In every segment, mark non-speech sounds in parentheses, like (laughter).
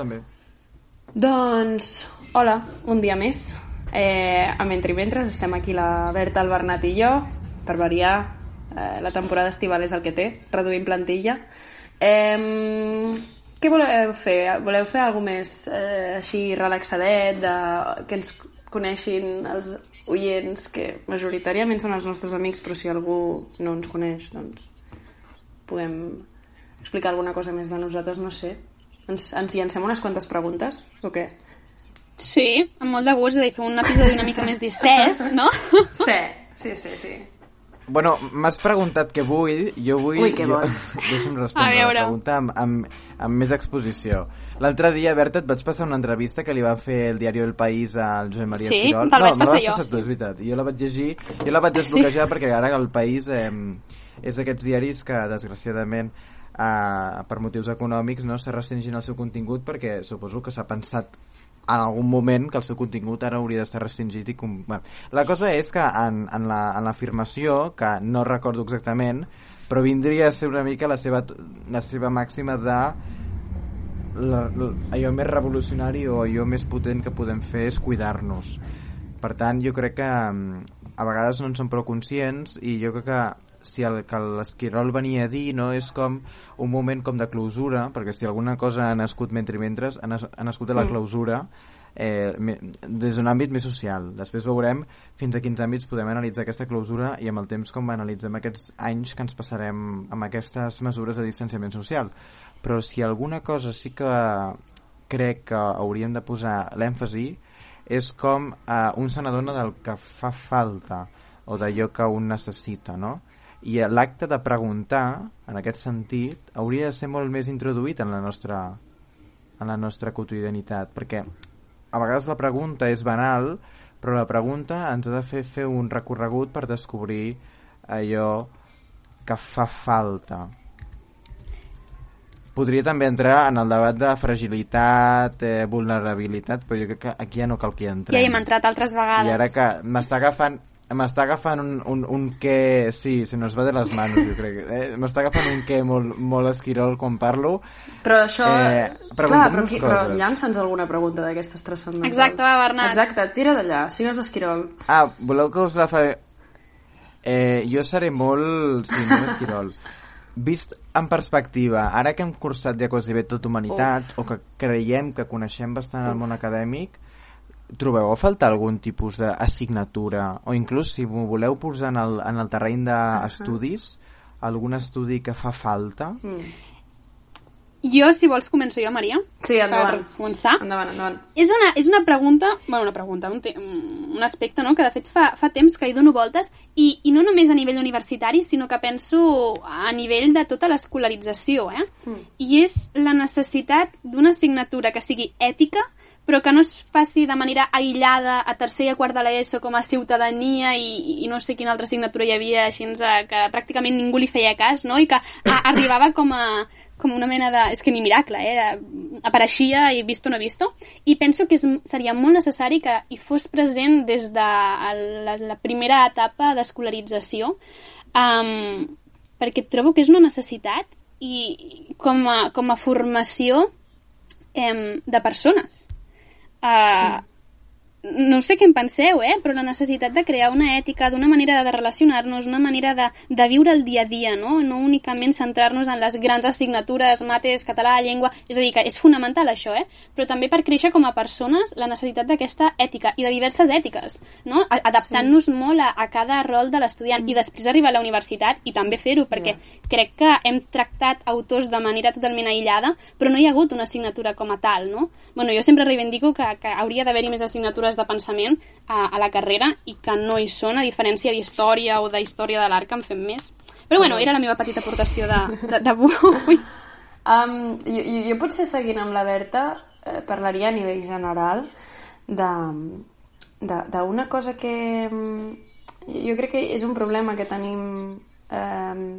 També. Doncs, hola, un dia més. Eh, a Mentre Mentres estem aquí la Berta, el Bernat i jo. Per variar, eh, la temporada estival és el que té, reduïm plantilla. Eh, què voleu fer? Voleu fer alguna més eh, així relaxadet, de, que ens coneixin els oients, que majoritàriament són els nostres amics, però si algú no ens coneix, doncs podem explicar alguna cosa més de nosaltres, no sé. Ens, ens llancem unes quantes preguntes, o què? Sí, amb molt de gust, és a dir, fer un episodi una mica més distès, no? (laughs) Sí, sí, sí, sí. Bueno, m'has preguntat què vull, jo vull... Ui, què jo, vols? (laughs) Deixa'm A respondre la pregunta amb, amb, amb més exposició. L'altre dia, Berta, et vaig passar una entrevista que li va fer el diari El País al Josep Maria Sí? Esquirol. Te'l no, vaig la passar vas jo, passar tu, sí. és veritat. Jo la vaig llegir, jo la vaig desbloquejar perquè ara el País eh, és d'aquests diaris que, desgraciadament, eh, per motius econòmics no s'ha restringint el seu contingut perquè suposo que s'ha pensat en algun moment que el seu contingut ara hauria d'estar restringit i com... bueno, la cosa és que en, en la- en l'afirmació que no recordo exactament però vindria a ser una mica la seva, la seva màxima de la, la, allò més revolucionari o allò més potent que podem fer és cuidar-nos. Per tant jo crec que mm, a vegades no en som prou conscients i jo crec que si el que l'Esquirol venia a dir no és com un moment com de clausura perquè si alguna cosa ha nascut mentre i mentre ha, nas ha nascut de la Mm. clausura eh, des d'un àmbit més social després veurem fins a quins àmbits podem analitzar aquesta clausura i amb el temps com analitzem aquests anys que ens passarem amb aquestes mesures de distanciament social però si alguna cosa sí que crec que hauríem de posar l'èmfasi és com eh, un se n'adona del que fa falta o d'allò que un necessita, no? I l'acte de preguntar, en aquest sentit, hauria de ser molt més introduït en la nostra, en la nostra quotidianitat, perquè a vegades la pregunta és banal, però la pregunta ens ha de fer fer un recorregut per descobrir allò que fa falta. Podria també entrar en el debat de fragilitat, eh, vulnerabilitat, però jo crec que aquí ja no cal que hi entrem. Ja hi hem entrat altres vegades. I ara que m'està agafant m'està agafant un, un, un què... Sí, se nos va de les mans, jo crec. Eh? M'està agafant un què molt, molt esquirol quan parlo. Però això... Eh, clar, però, qui, però llança'ns alguna pregunta d'aquestes transcendentals. Exacte, va, Bernat. Exacte, tira d'allà, sigues esquirol. Ah, voleu que us la fa... Eh, jo seré molt... Sí, molt esquirol. Vist en perspectiva, ara que hem cursat ja quasi bé tot humanitat, o que creiem que coneixem bastant el món acadèmic, trobeu a faltar algun tipus d'assignatura, o inclús si m'ho voleu posar en el, en el terreny d'estudis, algun estudi que fa falta? Mm. Jo, si vols, començo jo, Maria. Sí, endavant. Per començar. Endavant, endavant. És una, és una pregunta, bueno, una pregunta, un, te, un aspecte, no?, que de fet fa, fa temps que hi dono voltes, i, i no només a nivell universitari, sinó que penso a nivell de tota l'escolarització, eh? Mm. I és la necessitat d'una assignatura que sigui ètica, però que no es faci de manera aïllada a tercer i a quart de l'ESO com a ciutadania i, i no sé quina altra assignatura hi havia així eh, que pràcticament ningú li feia cas, no? I que a, arribava com a com una mena de... És que ni miracle, eh? Era, apareixia i visto no visto. I penso que és, seria molt necessari que hi fos present des de la, la primera etapa d'escolarització, um, perquè trobo que és una necessitat i com a, com a formació em, de persones. Uh, No sé què en penseu, eh? però la necessitat de crear una ètica, d'una manera de relacionar-nos, una manera de, de viure el dia a dia, no? no únicament centrar-nos en les grans assignatures, mates, català, llengua... És a dir, que és fonamental això, eh? però també per créixer com a persones la necessitat d'aquesta ètica i de diverses ètiques, no? Adaptant-nos molt a, a cada rol de l'estudiant i després arribar a la universitat i també fer-ho, perquè crec que hem tractat autors de manera totalment aïllada, però no hi ha hagut una assignatura com a tal, no? Bueno, jo sempre reivindico que, que hauria d'haver-hi més assignatures de pensament a, a la carrera i que no hi són, a diferència d'història o d'història de l'art que en fem més. Però bueno, era la meva petita aportació de- de- d'avui. Um, jo, jo, potser seguint amb la Berta eh, parlaria a nivell general d'una cosa que mm, jo crec que és un problema que tenim eh,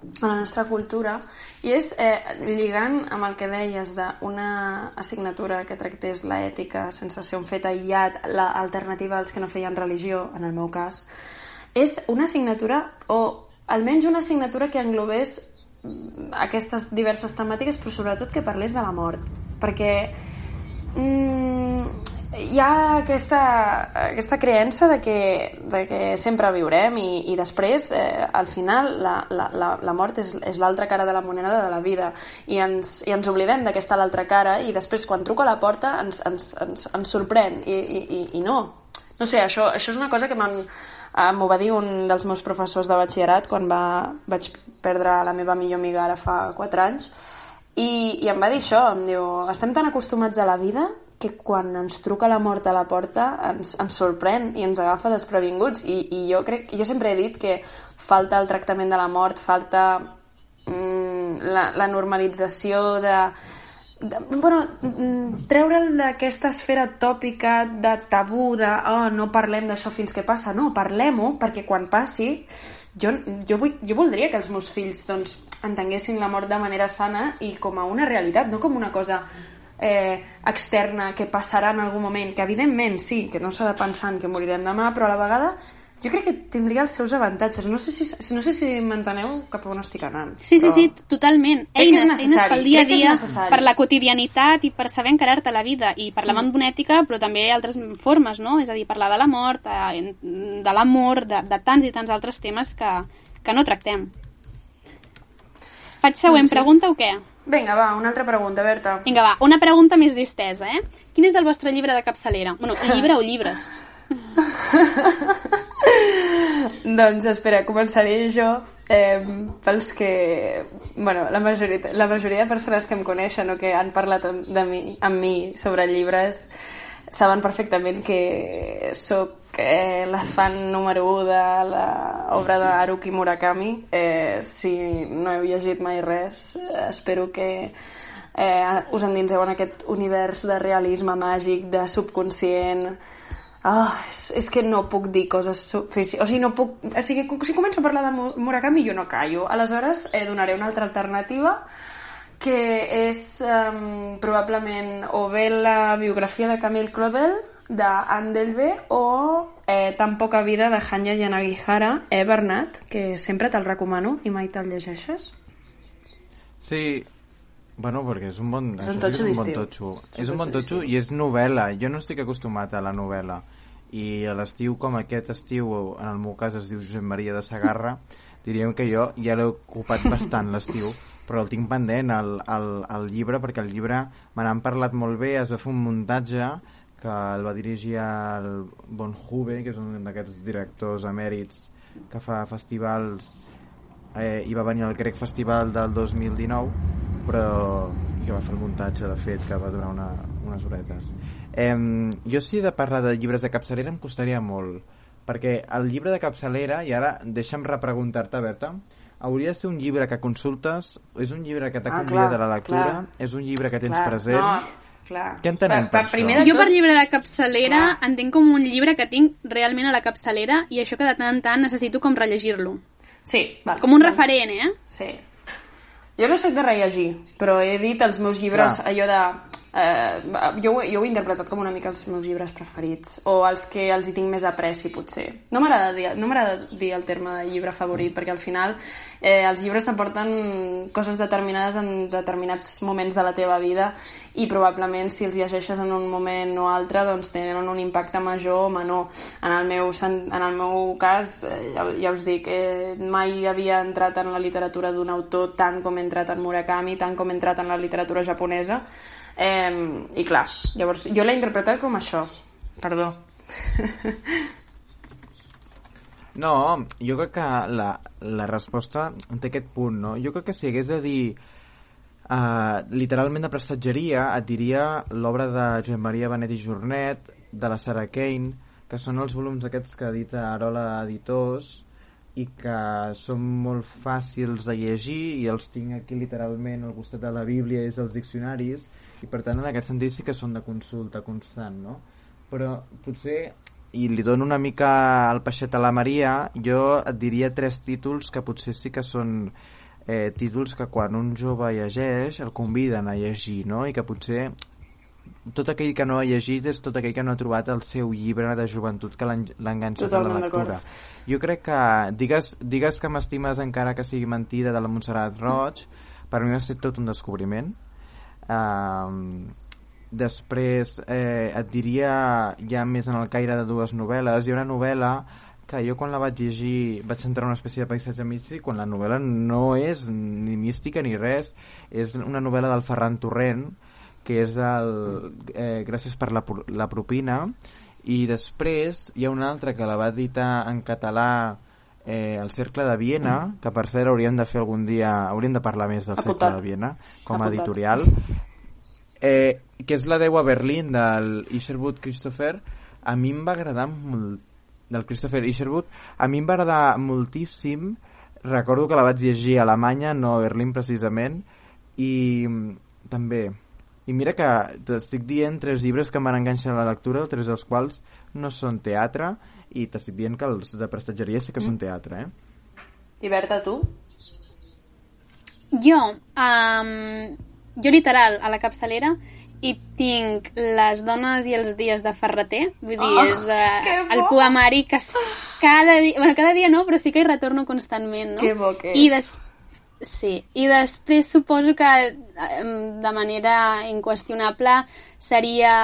a la nostra cultura i és eh, lligant amb el que deies d'una assignatura que tractés la ètica sense ser un fet aïllat, l'alternativa als que no feien religió, en el meu cas, és una assignatura o almenys una assignatura que englobés aquestes diverses temàtiques, però sobretot que parlés de la mort. Perquè mm, hi ha aquesta, aquesta creença de que, de que sempre viurem i, i després, eh, al final, la, la, la, mort és, és l'altra cara de la moneda de la vida. I ens, i ens oblidem d'aquesta l'altra cara i després, quan truco a la porta, ens, ens, ens, ens sorprèn. I, i, i, no. No sé, això, això és una cosa que Uh, M'ho va dir un dels meus professors de batxillerat quan va, vaig perdre la meva millor amiga ara fa 4 anys. I, i em va dir això, em diu estem tan acostumats a la vida que quan ens truca la mort a la porta ens, ens sorprèn i ens agafa desprevinguts. I, i jo crec, jo sempre he dit que falta el tractament de la mort, falta mm, la, la normalització de, bueno, mm, treure'l d'aquesta esfera tòpica de tabú, de oh, no parlem d'això fins que passa, no, parlem-ho perquè quan passi jo, jo, vull, jo voldria que els meus fills doncs, entenguessin la mort de manera sana i com a una realitat, no com una cosa eh, externa que passarà en algun moment, que evidentment sí, que no s'ha de pensar en que morirem demà, però a la vegada jo crec que tindria els seus avantatges. No sé si, no sé si m'enteneu cap on estic anant. Sí, sí, sí, totalment. Eines, eines pel dia a dia, per la quotidianitat i per saber encarar-te la vida. I parlar mm. amb bonètica, però també altres formes, no? És a dir, parlar de la mort, eh, de l'amor, de, de tants i tants altres temes que, que no tractem. Faig següent sí. pregunta o què? Vinga, va, una altra pregunta, Berta. Vinga, va, una pregunta més distesa, eh? Quin és el vostre llibre de capçalera? Bueno, (laughs) llibre o llibres? (laughs) doncs espera, començaré jo eh, pels que... Bueno, la majoria, la majoria de persones que em coneixen o que han parlat de mi, amb mi sobre llibres saben perfectament que sóc eh, la fan número 1 de l'obra d'Haruki Murakami. Eh, si no heu llegit mai res, espero que eh, us endinseu en aquest univers de realisme màgic, de subconscient, Ah, és, és que no puc dir coses... O sigui, no puc... O sigui, si començo a parlar de Murakami jo no callo. Aleshores, eh, donaré una altra alternativa que és um, probablement o bé la biografia de Camille Claudel d'Andelve o eh, Tan poca vida de Hanya Yanagihara, eh, Bernat, que sempre te'l recomano i mai te'l llegeixes. Sí, Bueno, perquè és un bon... És un totxo és un bon totxo. És un bon totxo i és novel·la. Jo no estic acostumat a la novel·la. I a l'estiu, com aquest estiu, en el meu cas es diu Josep Maria de Sagarra, (laughs) diríem que jo ja l'he ocupat bastant l'estiu, però el tinc pendent, el, el, el llibre, perquè el llibre me n'han parlat molt bé, es va fer un muntatge que el va dirigir el Bonjuve, que és un d'aquests directors emèrits que fa festivals eh, i va venir al Grec Festival del 2019 però que va fer el muntatge de fet que va durar una, unes horetes eh, jo si he de parlar de llibres de capçalera em costaria molt perquè el llibre de capçalera i ara deixa'm repreguntar-te Berta hauria de ser un llibre que consultes és un llibre que t'ha ah, a la lectura clar. és un llibre que tens clar, present no. Clar. Què entenem per, per, per això? Jo per llibre de capçalera clar. entenc com un llibre que tinc realment a la capçalera i això que de tant en tant necessito com rellegir-lo. Sí, val. Com un doncs, referent, eh? Sí. Jo no soc de rellegir, però he dit els meus llibres Clar. allò de eh, jo, jo ho he interpretat com una mica els meus llibres preferits o els que els hi tinc més apreci potser. No m'agrada dir, no dir el terme de llibre favorit perquè al final eh, els llibres t'aporten coses determinades en determinats moments de la teva vida i probablement si els llegeixes en un moment o altre doncs tenen un impacte major o menor. En el meu, en el meu cas eh, ja, ja us dic eh, mai havia entrat en la literatura d'un autor tant com he entrat en Murakami tant com he entrat en la literatura japonesa Eh, I clar, llavors jo l'he interpretat com això. Perdó. No, jo crec que la, la resposta té aquest punt, no? Jo crec que si hagués de dir uh, literalment de prestatgeria, et diria l'obra de Josep Maria Benet i Jornet, de la Sarah Kane, que són els volums aquests que edita Arola Editors i que són molt fàcils de llegir i els tinc aquí literalment al costat de la Bíblia i dels diccionaris i per tant en aquest sentit sí que són de consulta constant no? però potser i li dono una mica al peixet a la Maria jo et diria tres títols que potser sí que són eh, títols que quan un jove llegeix el conviden a llegir no? i que potser tot aquell que no ha llegit és tot aquell que no ha trobat el seu llibre de joventut que l'ha enganxat a la Totalment lectura. Jo crec que digues, digues que m'estimes encara que sigui mentida de la Montserrat Roig, per mi va ser tot un descobriment. Um, després eh, et diria ja més en el caire de dues novel·les. Hi ha una novel·la que jo quan la vaig llegir vaig entrar en una espècie de paisatge místic quan la novel·la no és ni mística ni res és una novel·la del Ferran Torrent que és el eh, Gràcies per la, la propina i després hi ha una altra que la va editar en català eh, el Cercle de Viena que per cert hauríem de fer algun dia hauríem de parlar més del Cercle Apuntat. de Viena com a Apuntat. editorial eh, que és la 10 a Berlín del Isherwood Christopher a mi em va agradar molt del Christopher Isherwood a mi em va agradar moltíssim recordo que la vaig llegir a Alemanya no a Berlín precisament i mm, també i mira que t'estic dient tres llibres que em van enganxar a la lectura, tres dels quals no són teatre i t'estic dient que els de prestatgeria sí que són teatre, eh? I Berta, tu? Jo, um, jo literal, a la capçalera, hi tinc les dones i els dies de Ferreter, vull dir, Oh, és uh, el poemari que cada dia, bueno, cada dia no, però sí que hi retorno constantment, no? Que bo que I és. des... Sí, i després suposo que de manera inqüestionable seria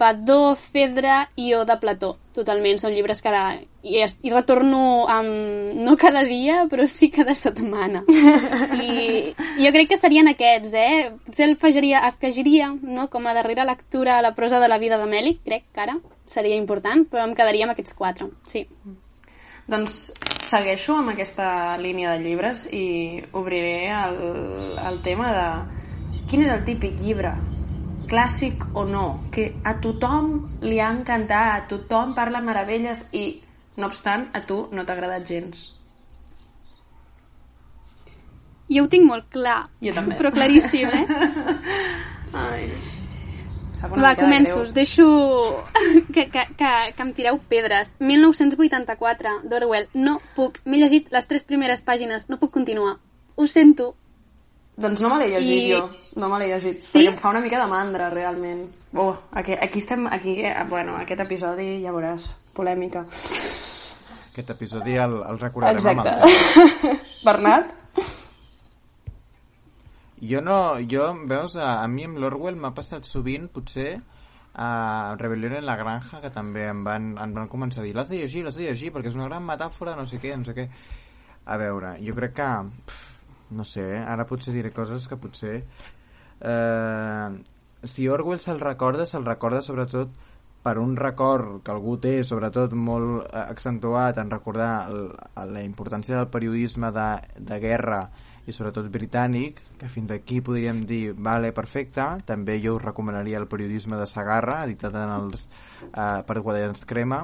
Fadó, Fedra i O de Plató. Totalment, són llibres que ara hi, es- hi retorno amb, no cada dia, però sí cada setmana. (laughs) I jo crec que serien aquests, eh? Potser el afegiria, afegiria no? com a darrera lectura a la prosa de la vida de Mèlic, crec que ara seria important, però em quedaria amb aquests quatre, sí. Doncs segueixo amb aquesta línia de llibres i obriré el, el tema de quin és el típic llibre clàssic o no, que a tothom li ha encantat, a tothom parla meravelles i, no obstant, a tu no t'ha agradat gens. Jo ho tinc molt clar, Jo també. però claríssim, eh? (laughs) Ai. Va, començo. Us deixo (laughs) que, que, que, que em tireu pedres. 1984, d'Orwell. No puc. M'he llegit les tres primeres pàgines. No puc continuar. Ho sento. Doncs no me l'he llegit I- jo, no me l'he llegit, Sí? perquè em fa una mica de mandra, realment. Oh, aquí, aquí estem, aquí, eh, bueno, aquest episodi ja veuràs, polèmica. Aquest episodi el, el recordarem Exacte. amb el (laughs) Bernat? Jo no, jo, veus, a, a mi amb l'Orwell m'ha passat sovint, potser, a Rebel·lió en la granja, que també em van, em van començar a dir l'has de llegir, l'has de llegir, perquè és una gran metàfora, no sé què, no sé què. A veure, jo crec que, pf, no sé, eh, ara potser diré coses que potser... Eh, si Orwell se'l recorda, se'l recorda sobretot per un record que algú té, sobretot molt eh, accentuat en recordar el, la importància del periodisme de, de guerra i sobretot britànic, que fins aquí podríem dir, vale, perfecte, també jo us recomanaria el periodisme de Sagarra, editat en els, eh, per Guadalans Crema,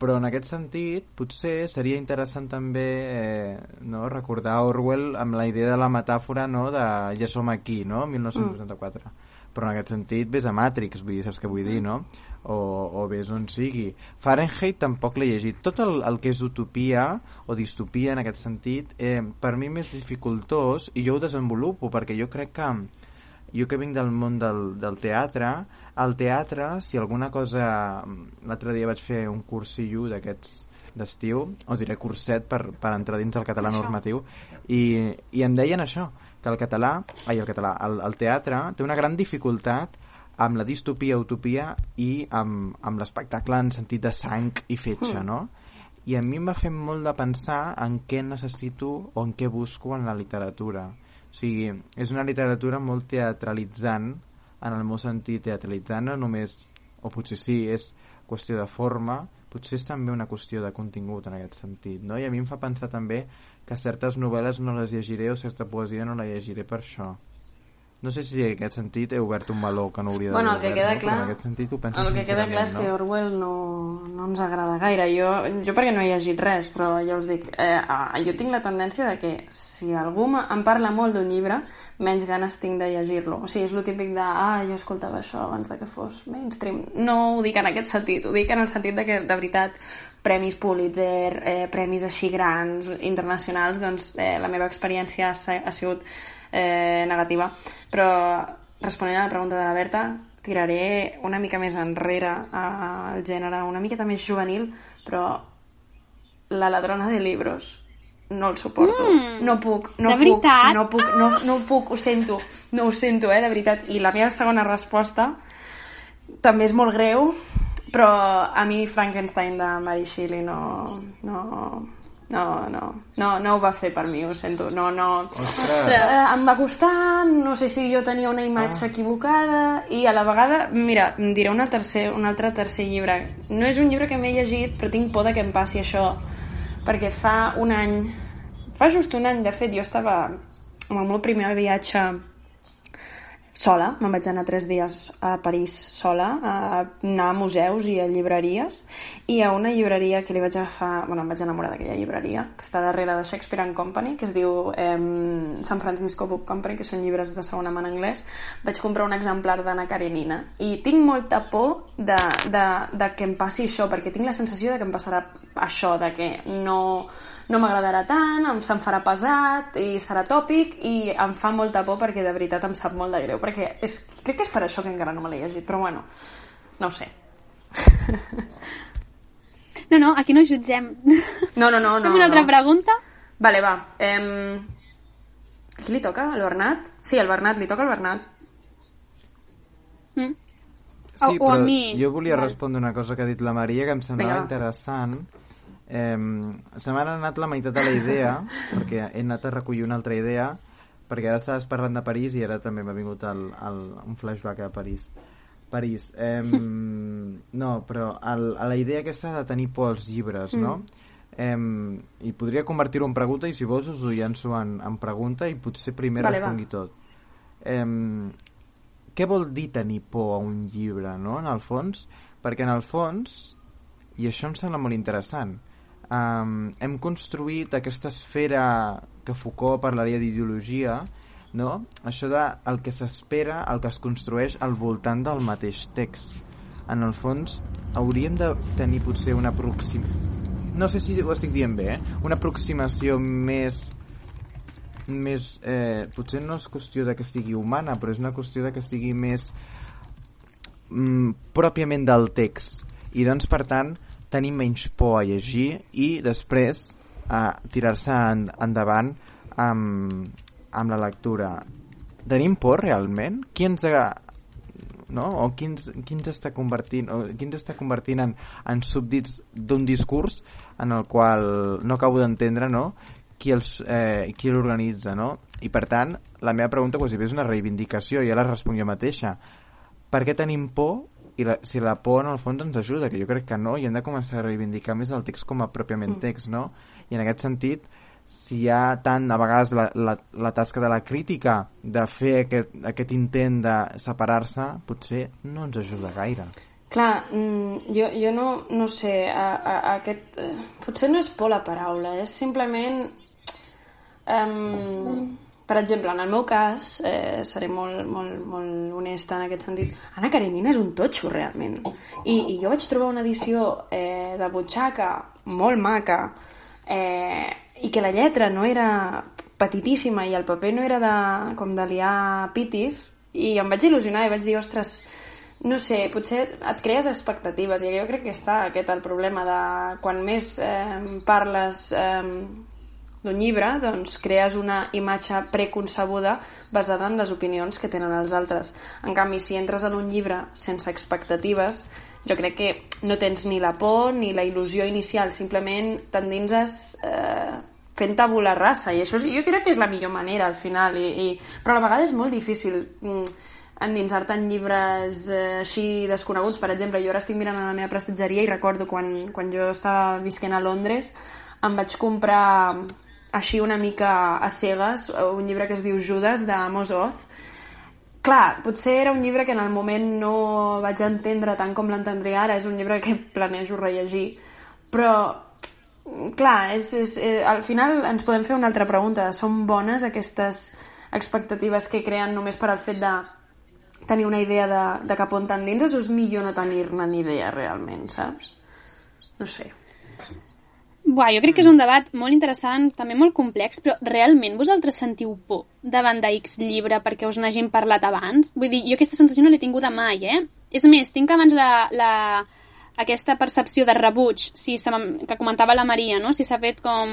però en aquest sentit potser seria interessant també eh, no, recordar Orwell amb la idea de la metàfora no, de ja som aquí, no? 1984 mm. però en aquest sentit vés a Matrix vull dir, saps què vull dir, no? o, o vés on sigui Fahrenheit tampoc l'he llegit tot el, el que és utopia o distopia en aquest sentit eh, per mi m'és dificultós i jo ho desenvolupo perquè jo crec que jo que vinc del món del, del teatre, al teatre, si alguna cosa... L'altre dia vaig fer un cursillo d'aquests d'estiu, o diré curset per, per entrar dins del català normatiu, i, i em deien això, que el català, ai, el català, el, el teatre té una gran dificultat amb la distopia, utopia i amb, amb l'espectacle en sentit de sang i fetge, no? I a mi em va fer molt de pensar en què necessito o en què busco en la literatura. O sigui, és una literatura molt teatralitzant, en el meu sentit teatralitzant, no només, o potser sí, és qüestió de forma, potser és també una qüestió de contingut en aquest sentit, no? I a mi em fa pensar també que certes novel·les no les llegiré o certa poesia no la llegiré per això. No sé si en aquest sentit he obert un meló que no hauria Bueno, el d'haver que obert, queda no? clar... Però en aquest sentit ho penso el que queda clar és sincerament, que no? Orwell no, no ens agrada gaire. Jo, jo perquè no he llegit res, però ja us dic, eh, ah, jo tinc la tendència de que si algú em parla molt d'un llibre, menys ganes tinc de llegir-lo. O sigui, és lo típic de, ah, jo escoltava això abans de que fos mainstream. No ho dic en aquest sentit, ho dic en el sentit de que, de veritat, premis Pulitzer, eh, premis així grans, internacionals, doncs eh, la meva experiència ha, ha sigut eh, negativa. Però responent a la pregunta de la Berta, tiraré una mica més enrere al gènere, una miqueta més juvenil, però La ladrona de libros no el suporto. Mm. No puc, no De puc, veritat? no puc, no, no ho puc, ho sento, no ho sento, eh, de veritat. I la meva segona resposta també és molt greu, però a mi Frankenstein de Mary Shelley no, no, no, no, no, no ho va fer per mi, ho sento. No, no, Ostres! Eh, em va costar, no sé si jo tenia una imatge ah. equivocada i a la vegada, mira, em diré una tercer, un altre tercer llibre. No és un llibre que m'he llegit, però tinc por de que em passi això, perquè fa un any, fa just un any, de fet, jo estava en el meu primer viatge sola, me'n vaig anar tres dies a París sola, a anar a museus i a llibreries, i a una llibreria que li vaig agafar, bueno, em vaig enamorar d'aquella llibreria, que està darrere de Shakespeare and Company, que es diu eh, San Francisco Book Company, que són llibres de segona mà en anglès, vaig comprar un exemplar d'Anna Karenina, i tinc molta por de, de, de que em passi això, perquè tinc la sensació de que em passarà això, de que no, no m'agradarà tant, em se'm farà pesat i serà tòpic i em fa molta por perquè de veritat em sap molt de greu perquè és, crec que és per això que encara no me l'he llegit però bueno, no ho sé No, no, aquí no jutgem. no, no, no, no, Fem una altra no. pregunta? Vale, va em... a qui li toca? Al Bernat? Sí, al Bernat, li toca al Bernat Mm. Sí, O- o a mi. jo volia Vale. respondre una cosa que ha dit la Maria que em semblava Vinga. interessant. Eh, se m'ha anat la meitat de la idea, (laughs) perquè he anat a recollir una altra idea, perquè ara estaves parlant de París i ara també m'ha vingut el, el, un flashback a París. París. Eh, (laughs) no, però el, a la idea aquesta de tenir por als llibres, no? Eh, I podria convertir-ho en pregunta i si vols us ho llenço en, en pregunta i potser primer Vale, respongui tot. Eh, què vol dir tenir por a un llibre, no?, en el fons? Perquè en el fons, i això em sembla molt interessant, um, hem construït aquesta esfera que Foucault parlaria d'ideologia, no? Això de el que s'espera, el que es construeix al voltant del mateix text. En el fons, hauríem de tenir potser una aproximació... No sé si ho estic dient bé, eh? Una aproximació més més, eh, potser no és qüestió de que sigui humana, però és una qüestió de que sigui més mm, pròpiament del text. I doncs, per tant, tenir menys por a llegir i després a tirar-se en, endavant amb, amb la lectura. Tenim por realment? Qui ens ha, no? o qui ens, qui està convertint o qui ens està convertint en, en súbdits d'un discurs en el qual no acabo d'entendre no? qui els, eh, qui l'organitza no? i per tant la meva pregunta quasi és una reivindicació ja la responc jo mateixa per què tenim por i la, si la por en el fons ens ajuda, que jo crec que no, i hem de començar a reivindicar més el text com a pròpiament text, no? I en aquest sentit, si hi ha tant a vegades la, la, la tasca de la crítica de fer aquest, aquest intent de separar-se, potser no ens ajuda gaire. Clar, mm, jo, jo no, no sé, a, a, a aquest... eh, potser no és por la paraula, és simplement... Um, per exemple, en el meu cas, eh, seré molt, molt, molt honesta en aquest sentit, Anna Karenina és un totxo, realment. I, i jo vaig trobar una edició eh, de butxaca molt maca eh, i que la lletra no era petitíssima i el paper no era de, com de liar pitis i em vaig il·lusionar i vaig dir, ostres, no sé, potser et crees expectatives i jo crec que està aquest el problema de quan més eh, parles eh, d'un llibre, doncs crees una imatge preconcebuda basada en les opinions que tenen els altres. En canvi, si entres en un llibre sense expectatives, jo crec que no tens ni la por ni la il·lusió inicial, simplement t'endinses eh, fent tabula rasa, i això jo crec que és la millor manera al final, i, i, però a la vegada és molt difícil mm, endinsar-te en llibres eh, així desconeguts. Per exemple, jo ara estic mirant a la meva prestatgeria i recordo quan, quan jo estava visquent a Londres em vaig comprar així una mica a cegues un llibre que es diu Judas d'Amos Oz Clar, potser era un llibre que en el moment no vaig entendre tant com l'entendré ara, és un llibre que planejo rellegir, però clar, és, és, eh, al final ens podem fer una altra pregunta. Són bones aquestes expectatives que creen només per al fet de tenir una idea de, de cap on t'endinses o és millor no tenir-ne ni idea realment, saps? No sé. Buah, jo crec que és un debat molt interessant, també molt complex, però realment vosaltres sentiu por davant d'X llibre perquè us n'hagin parlat abans? Vull dir, jo aquesta sensació no l'he tinguda mai, eh? És més, tinc abans la, la, aquesta percepció de rebuig, si se que comentava la Maria, no? si s'ha fet com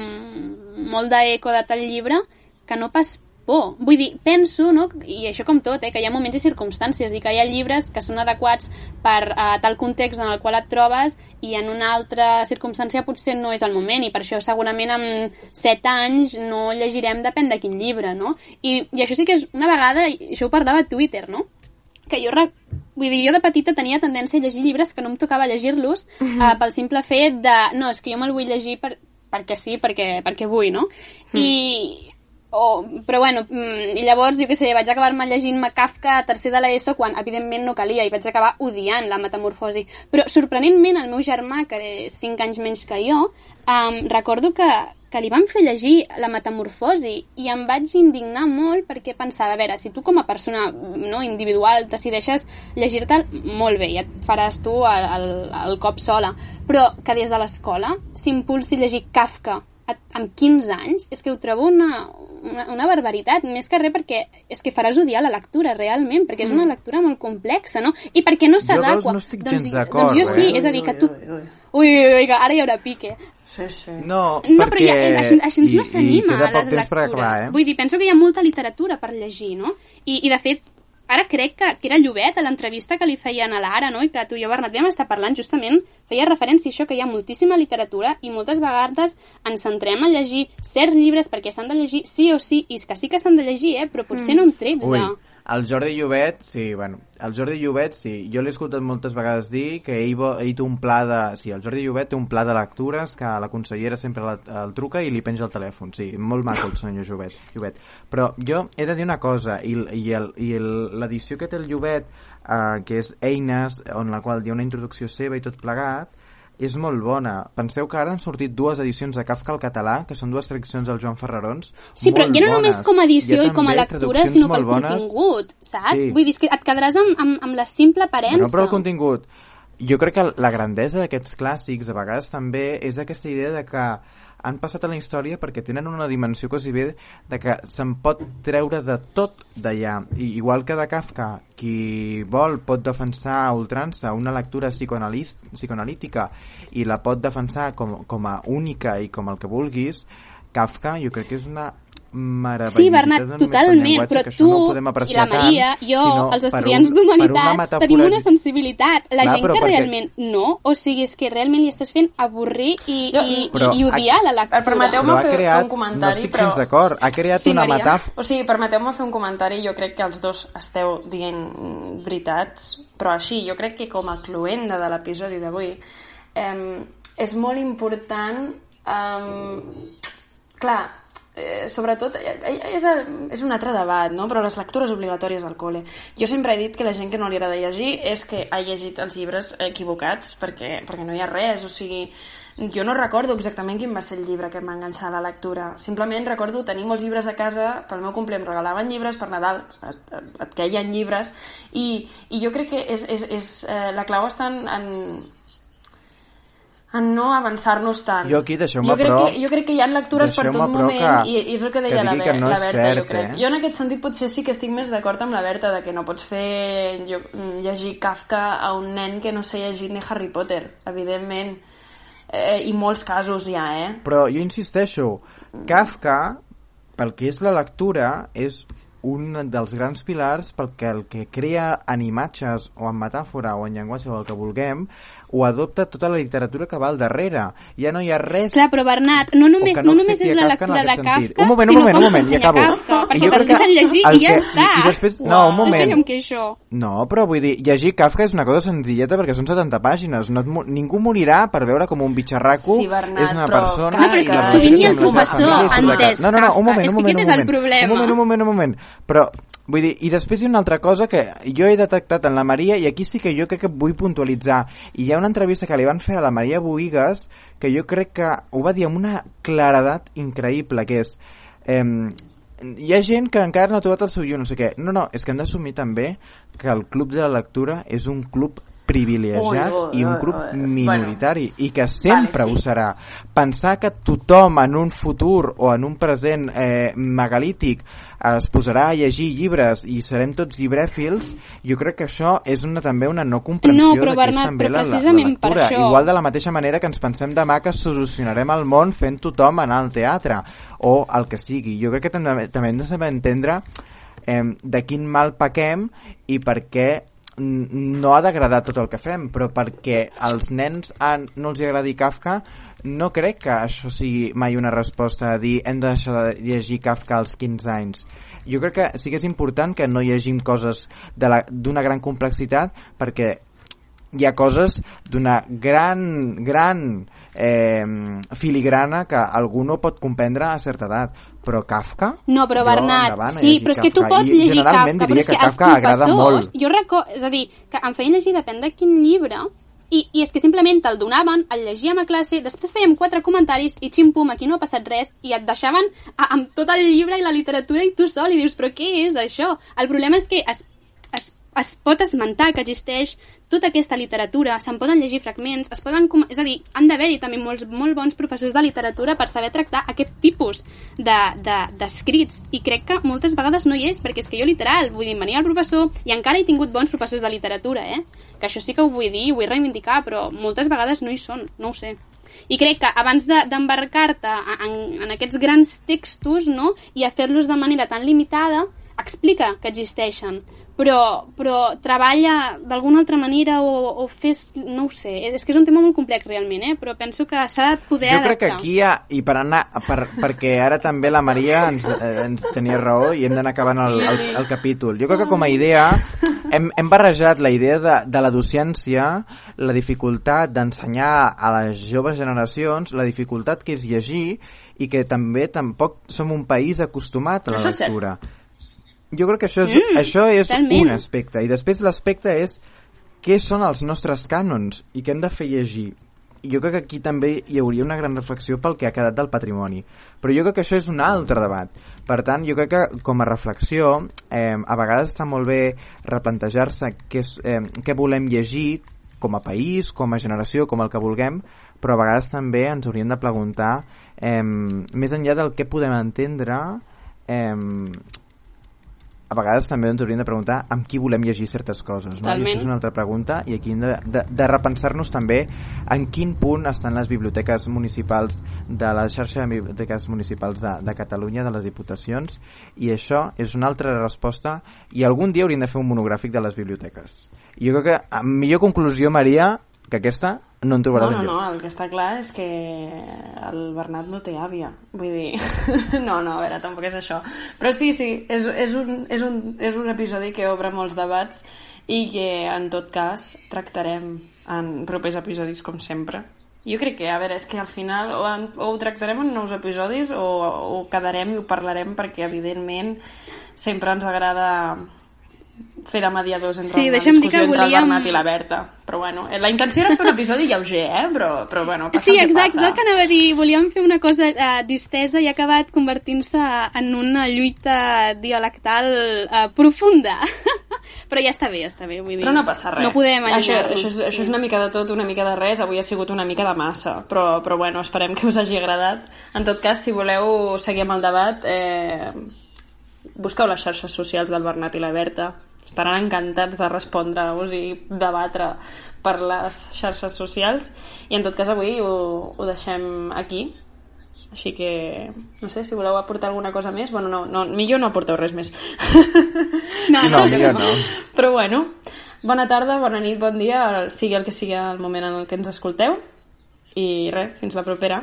molt d'eco de tal llibre, que no pas por. Vull dir, penso, no? i això com tot, eh? que hi ha moments i circumstàncies, i que hi ha llibres que són adequats per uh, tal context en el qual et trobes i en una altra circumstància potser no és el moment, i per això segurament amb 7 anys no llegirem depèn de quin llibre, no? I, i això sí que és una vegada, això ho parlava a Twitter, no? que jo, rec- vull dir, jo de petita tenia tendència a llegir llibres que no em tocava llegir-los uh, pel simple fet de, no, és que jo me'l vull llegir per, perquè sí, perquè, perquè vull, no? I, o, però bueno, mm, i llavors, jo què sé, vaig acabar-me llegint-me Kafka a tercer de l'ESO quan evidentment no calia i vaig acabar odiant la metamorfosi. Però sorprenentment el meu germà, que és 5 anys menys que jo, um, recordo que, que li van fer llegir la metamorfosi i em vaig indignar molt perquè pensava, a veure, si tu com a persona no, individual decideixes llegir-te'l, molt bé, ja et faràs tu el, el, el cop sola, però que des de l'escola s'impulsi llegir Kafka amb 15 anys, és que ho trobo una, una, una barbaritat, més que res perquè és que faràs odiar la lectura realment, perquè és una lectura molt complexa, no? I perquè no s'adequa. veus, no estic doncs, gens d'acord, Doncs jo sí, eh? és a dir, que tu... Ui, ui, ui. Ara hi haurà pique. Sí, sí. No, No, perquè... però ja, és, així, així i- no s'anima a les temps per lectures. acabar, eh? Vull dir, penso que hi ha molta literatura per llegir, no? I, i de fet, ara crec que, que era Llobet, a l'entrevista que li feien a l'Ara, no? i que tu i jo, Bernat, vam estar parlant justament, feia referència a això, que hi ha moltíssima literatura i moltes vegades ens centrem a llegir certs llibres perquè s'han de llegir sí o sí, i que sí que s'han de llegir, eh? però potser no amb 13. Ui, el Jordi Llobet, sí, bueno, el Jordi Llobet, sí, jo l'he escoltat moltes vegades dir que ell, ell té un pla de... Sí, el Jordi Llobet té un pla de lectures que la consellera sempre la, el truca i li penja el telèfon, sí, molt maco el senyor Llobet, Llobet. Però jo he de dir una cosa, i, i l'edició que té el Llobet, eh, que és Eines, on la qual hi ha una introducció seva i tot plegat, és molt bona. Penseu que ara han sortit dues edicions de Kafka al català, que són dues traduccions del Joan Ferrarons, Sí, però ja no bones. només com a edició i com a lectura, sinó pel bones. contingut, saps? Sí. Vull dir, que et quedaràs amb, amb, amb la simple aparença. Bueno, però el contingut... Jo crec que la grandesa d'aquests clàssics a vegades també és aquesta idea de que han passat a la història perquè tenen una dimensió quasi bé de que se'n pot treure de tot d'allà. I igual que de Kafka, qui vol pot defensar a ultrança una lectura psicoanalítica i la pot defensar com, com a única i com el que vulguis, Kafka jo crec que és una meravellositat Sí, Bernat, no totalment, però tu no i la Maria, tant, jo, els estudiants un- d'humanitats, metàfora tenim una sensibilitat. La Clar, gent que perquè- realment no, o sigui, és que realment li estàs fent avorrir i, Jo- i, Però i, i odiar la lectura. Permeteu-me fer creat, un comentari, no estic però- gens d'acord, ha creat Sí, una Maria. metàfora O sigui, permeteu-me fer un comentari, jo crec que els dos esteu dient veritats, però així, jo crec que com a cluenda de l'episodi d'avui eh, és molt important eh, clar, eh, sobretot eh, eh, és, és un altre debat, no? però les lectures obligatòries al col·le. Jo sempre he dit que la gent que no li agrada llegir és que ha llegit els llibres equivocats perquè, perquè no hi ha res, o sigui jo no recordo exactament quin va ser el llibre que em va enganxar a la lectura. Simplement recordo tenir molts llibres a casa, pel meu cumple em regalaven llibres, per Nadal et, et, et queien llibres, i, i jo crec que és, és, és, eh, la clau està en, en, en no avançar-nos tant. Jo aquí, deixeu-me, però- Que, jo crec que hi ha lectures per tot moment, que- i, i és el que deia que la, que no la Berta, cert, jo crec. eh? Jo en aquest sentit potser sí que estic més d'acord amb la Berta, de que no pots fer jo, llegir Kafka a un nen que no s'ha llegit ni Harry Potter, evidentment. Eh, I molts casos hi ha, eh? Però jo insisteixo, Kafka, pel que és la lectura, és un dels grans pilars perquè el que crea en imatges o en metàfora o en llenguatge o el que vulguem ho adopta tota la literatura que va al darrere. Ja no hi ha res Clar, però Bernat, no només, o que no només és la Kafka lectura de aquest sentit. Kafka, un moment, un sinó moment, com un moment, ja acabo. Kafka, I perquè jo te'l crec que deixen llegir el i ja que- està. I, i després, no, un No moment. No, però vull dir, llegir Kafka és una cosa senzilleta perquè són 70 pàgines. No et, ningú morirà per veure com un bitxarraco Sí, Bernat, és una però persona... Kafka- No, però és que sovint hi ha seva professor entès. No, no, no, un Kafka. moment, És un que moment, aquest un és el moment. problema. Un moment, un moment, un moment. Però, vull dir, i després hi ha una altra cosa que jo he detectat en la Maria i aquí sí que jo crec que vull puntualitzar. I hi ha una entrevista que li van fer a la Maria Boigues que jo crec que ho va dir amb una claredat increïble, que és... Eh, hi ha gent que encara no ha trobat el seu llibre, no sé què. No, no, és que hem d'assumir també que el club de la lectura és un club privilegiat Ui, ui, i un grup ui. minoritari i que sempre Vale, ho sí. serà. Pensar que tothom en un futur o en un present eh, megalític es posarà a llegir llibres i serem tots llibrèfils, jo crec que això és una, també una no comprensió No, però, Bernat, també però la, la, la precisament per lectura. això- Igual de la mateixa manera que ens pensem demà que solucionarem el món fent tothom anar al teatre o el que sigui. Jo crec que també, també hem de saber entendre eh, de quin mal pequem i per què no ha d'agradar tot el que fem, però perquè als nens han, no els agradi Kafka, no crec que això sigui mai una resposta a dir hem de deixar de llegir Kafka als 15 anys. Jo crec que sí que és important que no llegim coses d'una gran complexitat perquè hi ha coses d'una gran, gran eh, filigrana que algú no pot comprendre a certa edat. Però Kafka? No, però Bernat, sí, però és que tu Kafka. pots I llegir Kafka, però és que, que els Kafka agrada professors, molt. jo recordo, és a dir, que em feien llegir depèn de quin llibre, i, i és que simplement te'l donaven, el llegíem a classe, després fèiem quatre comentaris i xim-pum, aquí no ha passat res, i et deixaven a, amb tot el llibre i la literatura i tu sol, i dius, però què és això? El problema és que es, es, es pot esmentar que existeix tota aquesta literatura, se'n poden llegir fragments, es poden, és a dir, han d'haver-hi també molts, molt bons professors de literatura per saber tractar aquest tipus d'escrits, de, d'escrits. i crec que moltes vegades no hi és, perquè és que jo literal, vull dir, venia el professor i encara he tingut bons professors de literatura, eh? que això sí que ho vull dir, ho vull reivindicar, però moltes vegades no hi són, no ho sé. I crec que abans de- d'embarcar-te en, en aquests grans textos no, i a fer-los de manera tan limitada, explica que existeixen, però, però treballa d'alguna altra manera o, o fes... no ho sé, és que és un tema molt complex realment, eh? però penso que s'ha de poder Jo adaptar. crec que aquí hi ha, i per anar, per, perquè ara també la Maria ens, eh, ens tenia raó i hem d'anar acabant el, el, el capítol. Jo crec que com a idea hem, hem barrejat la idea de, de la docència, la dificultat d'ensenyar a les joves generacions, la dificultat que és llegir i que també tampoc som un país acostumat a la Això és cert. Jo crec que això és, Mm, això és totalment. un aspecte. I després l'aspecte és què són els nostres cànons i què hem de fer llegir. I jo crec que aquí també hi hauria una gran reflexió pel que ha quedat del patrimoni. Però jo crec que això és un altre debat. Per tant, jo crec que com a reflexió, eh, a vegades està molt bé replantejar-se què, és, eh, què volem llegir com a país, com a generació, com el que vulguem, però a vegades també ens hauríem de preguntar, eh, més enllà del que podem entendre, eh, a vegades també ens hauríem de preguntar amb qui volem llegir certes coses. No? I això és una altra pregunta i aquí hem de, de, de repensar-nos també en quin punt estan les biblioteques municipals de la xarxa de biblioteques municipals de, de Catalunya, de les diputacions, i això és una altra resposta i algun dia hauríem de fer un monogràfic de les biblioteques. Jo crec que, a millor conclusió, Maria, que aquesta no en trobaràs No, no, enlloc. no, el que està clar és que el Bernat no té àvia. Vull dir, (laughs) no, no, a veure, tampoc és això. Però sí, sí, és, és, un, és, un, és un episodi que obre molts debats i que, en tot cas, tractarem en propers episodis, com sempre. Jo crec que, a veure, és que al final o, en, o ho tractarem en nous episodis o, o quedarem i ho parlarem perquè, evidentment, sempre ens agrada fer de mediadors entre Sí, una discussió que entre el volíem- Bernat i la Berta. Però bueno, eh, la intenció era fer un episodi lleuger, eh? Però, però bueno, passa Sí, exacte, passa. és el que anava a dir. Volíem fer una cosa eh, distesa i ha acabat convertint-se en una lluita dialectal eh, profunda. (laughs) Però ja està bé, ja està bé. Vull dir, Però no passa res. No podem això, allunyar-nos. això, és, això és una mica de tot, una mica de res. Avui ha sigut una mica de massa. Però, però bueno, esperem que us hagi agradat. En tot cas, si voleu seguir amb el debat, eh, busqueu les xarxes socials del Bernat i la Berta. Estaran encantats de respondre-us i debatre per les xarxes socials. I en tot cas, avui ho, ho deixem aquí. Així que, no sé, si voleu aportar alguna cosa més... Bueno, no, no millor no aporteu res més. No, No, millor no. Però bueno, bona tarda, bona nit, bon dia, sigui el que sigui el moment en el que ens escolteu. I res, fins la propera.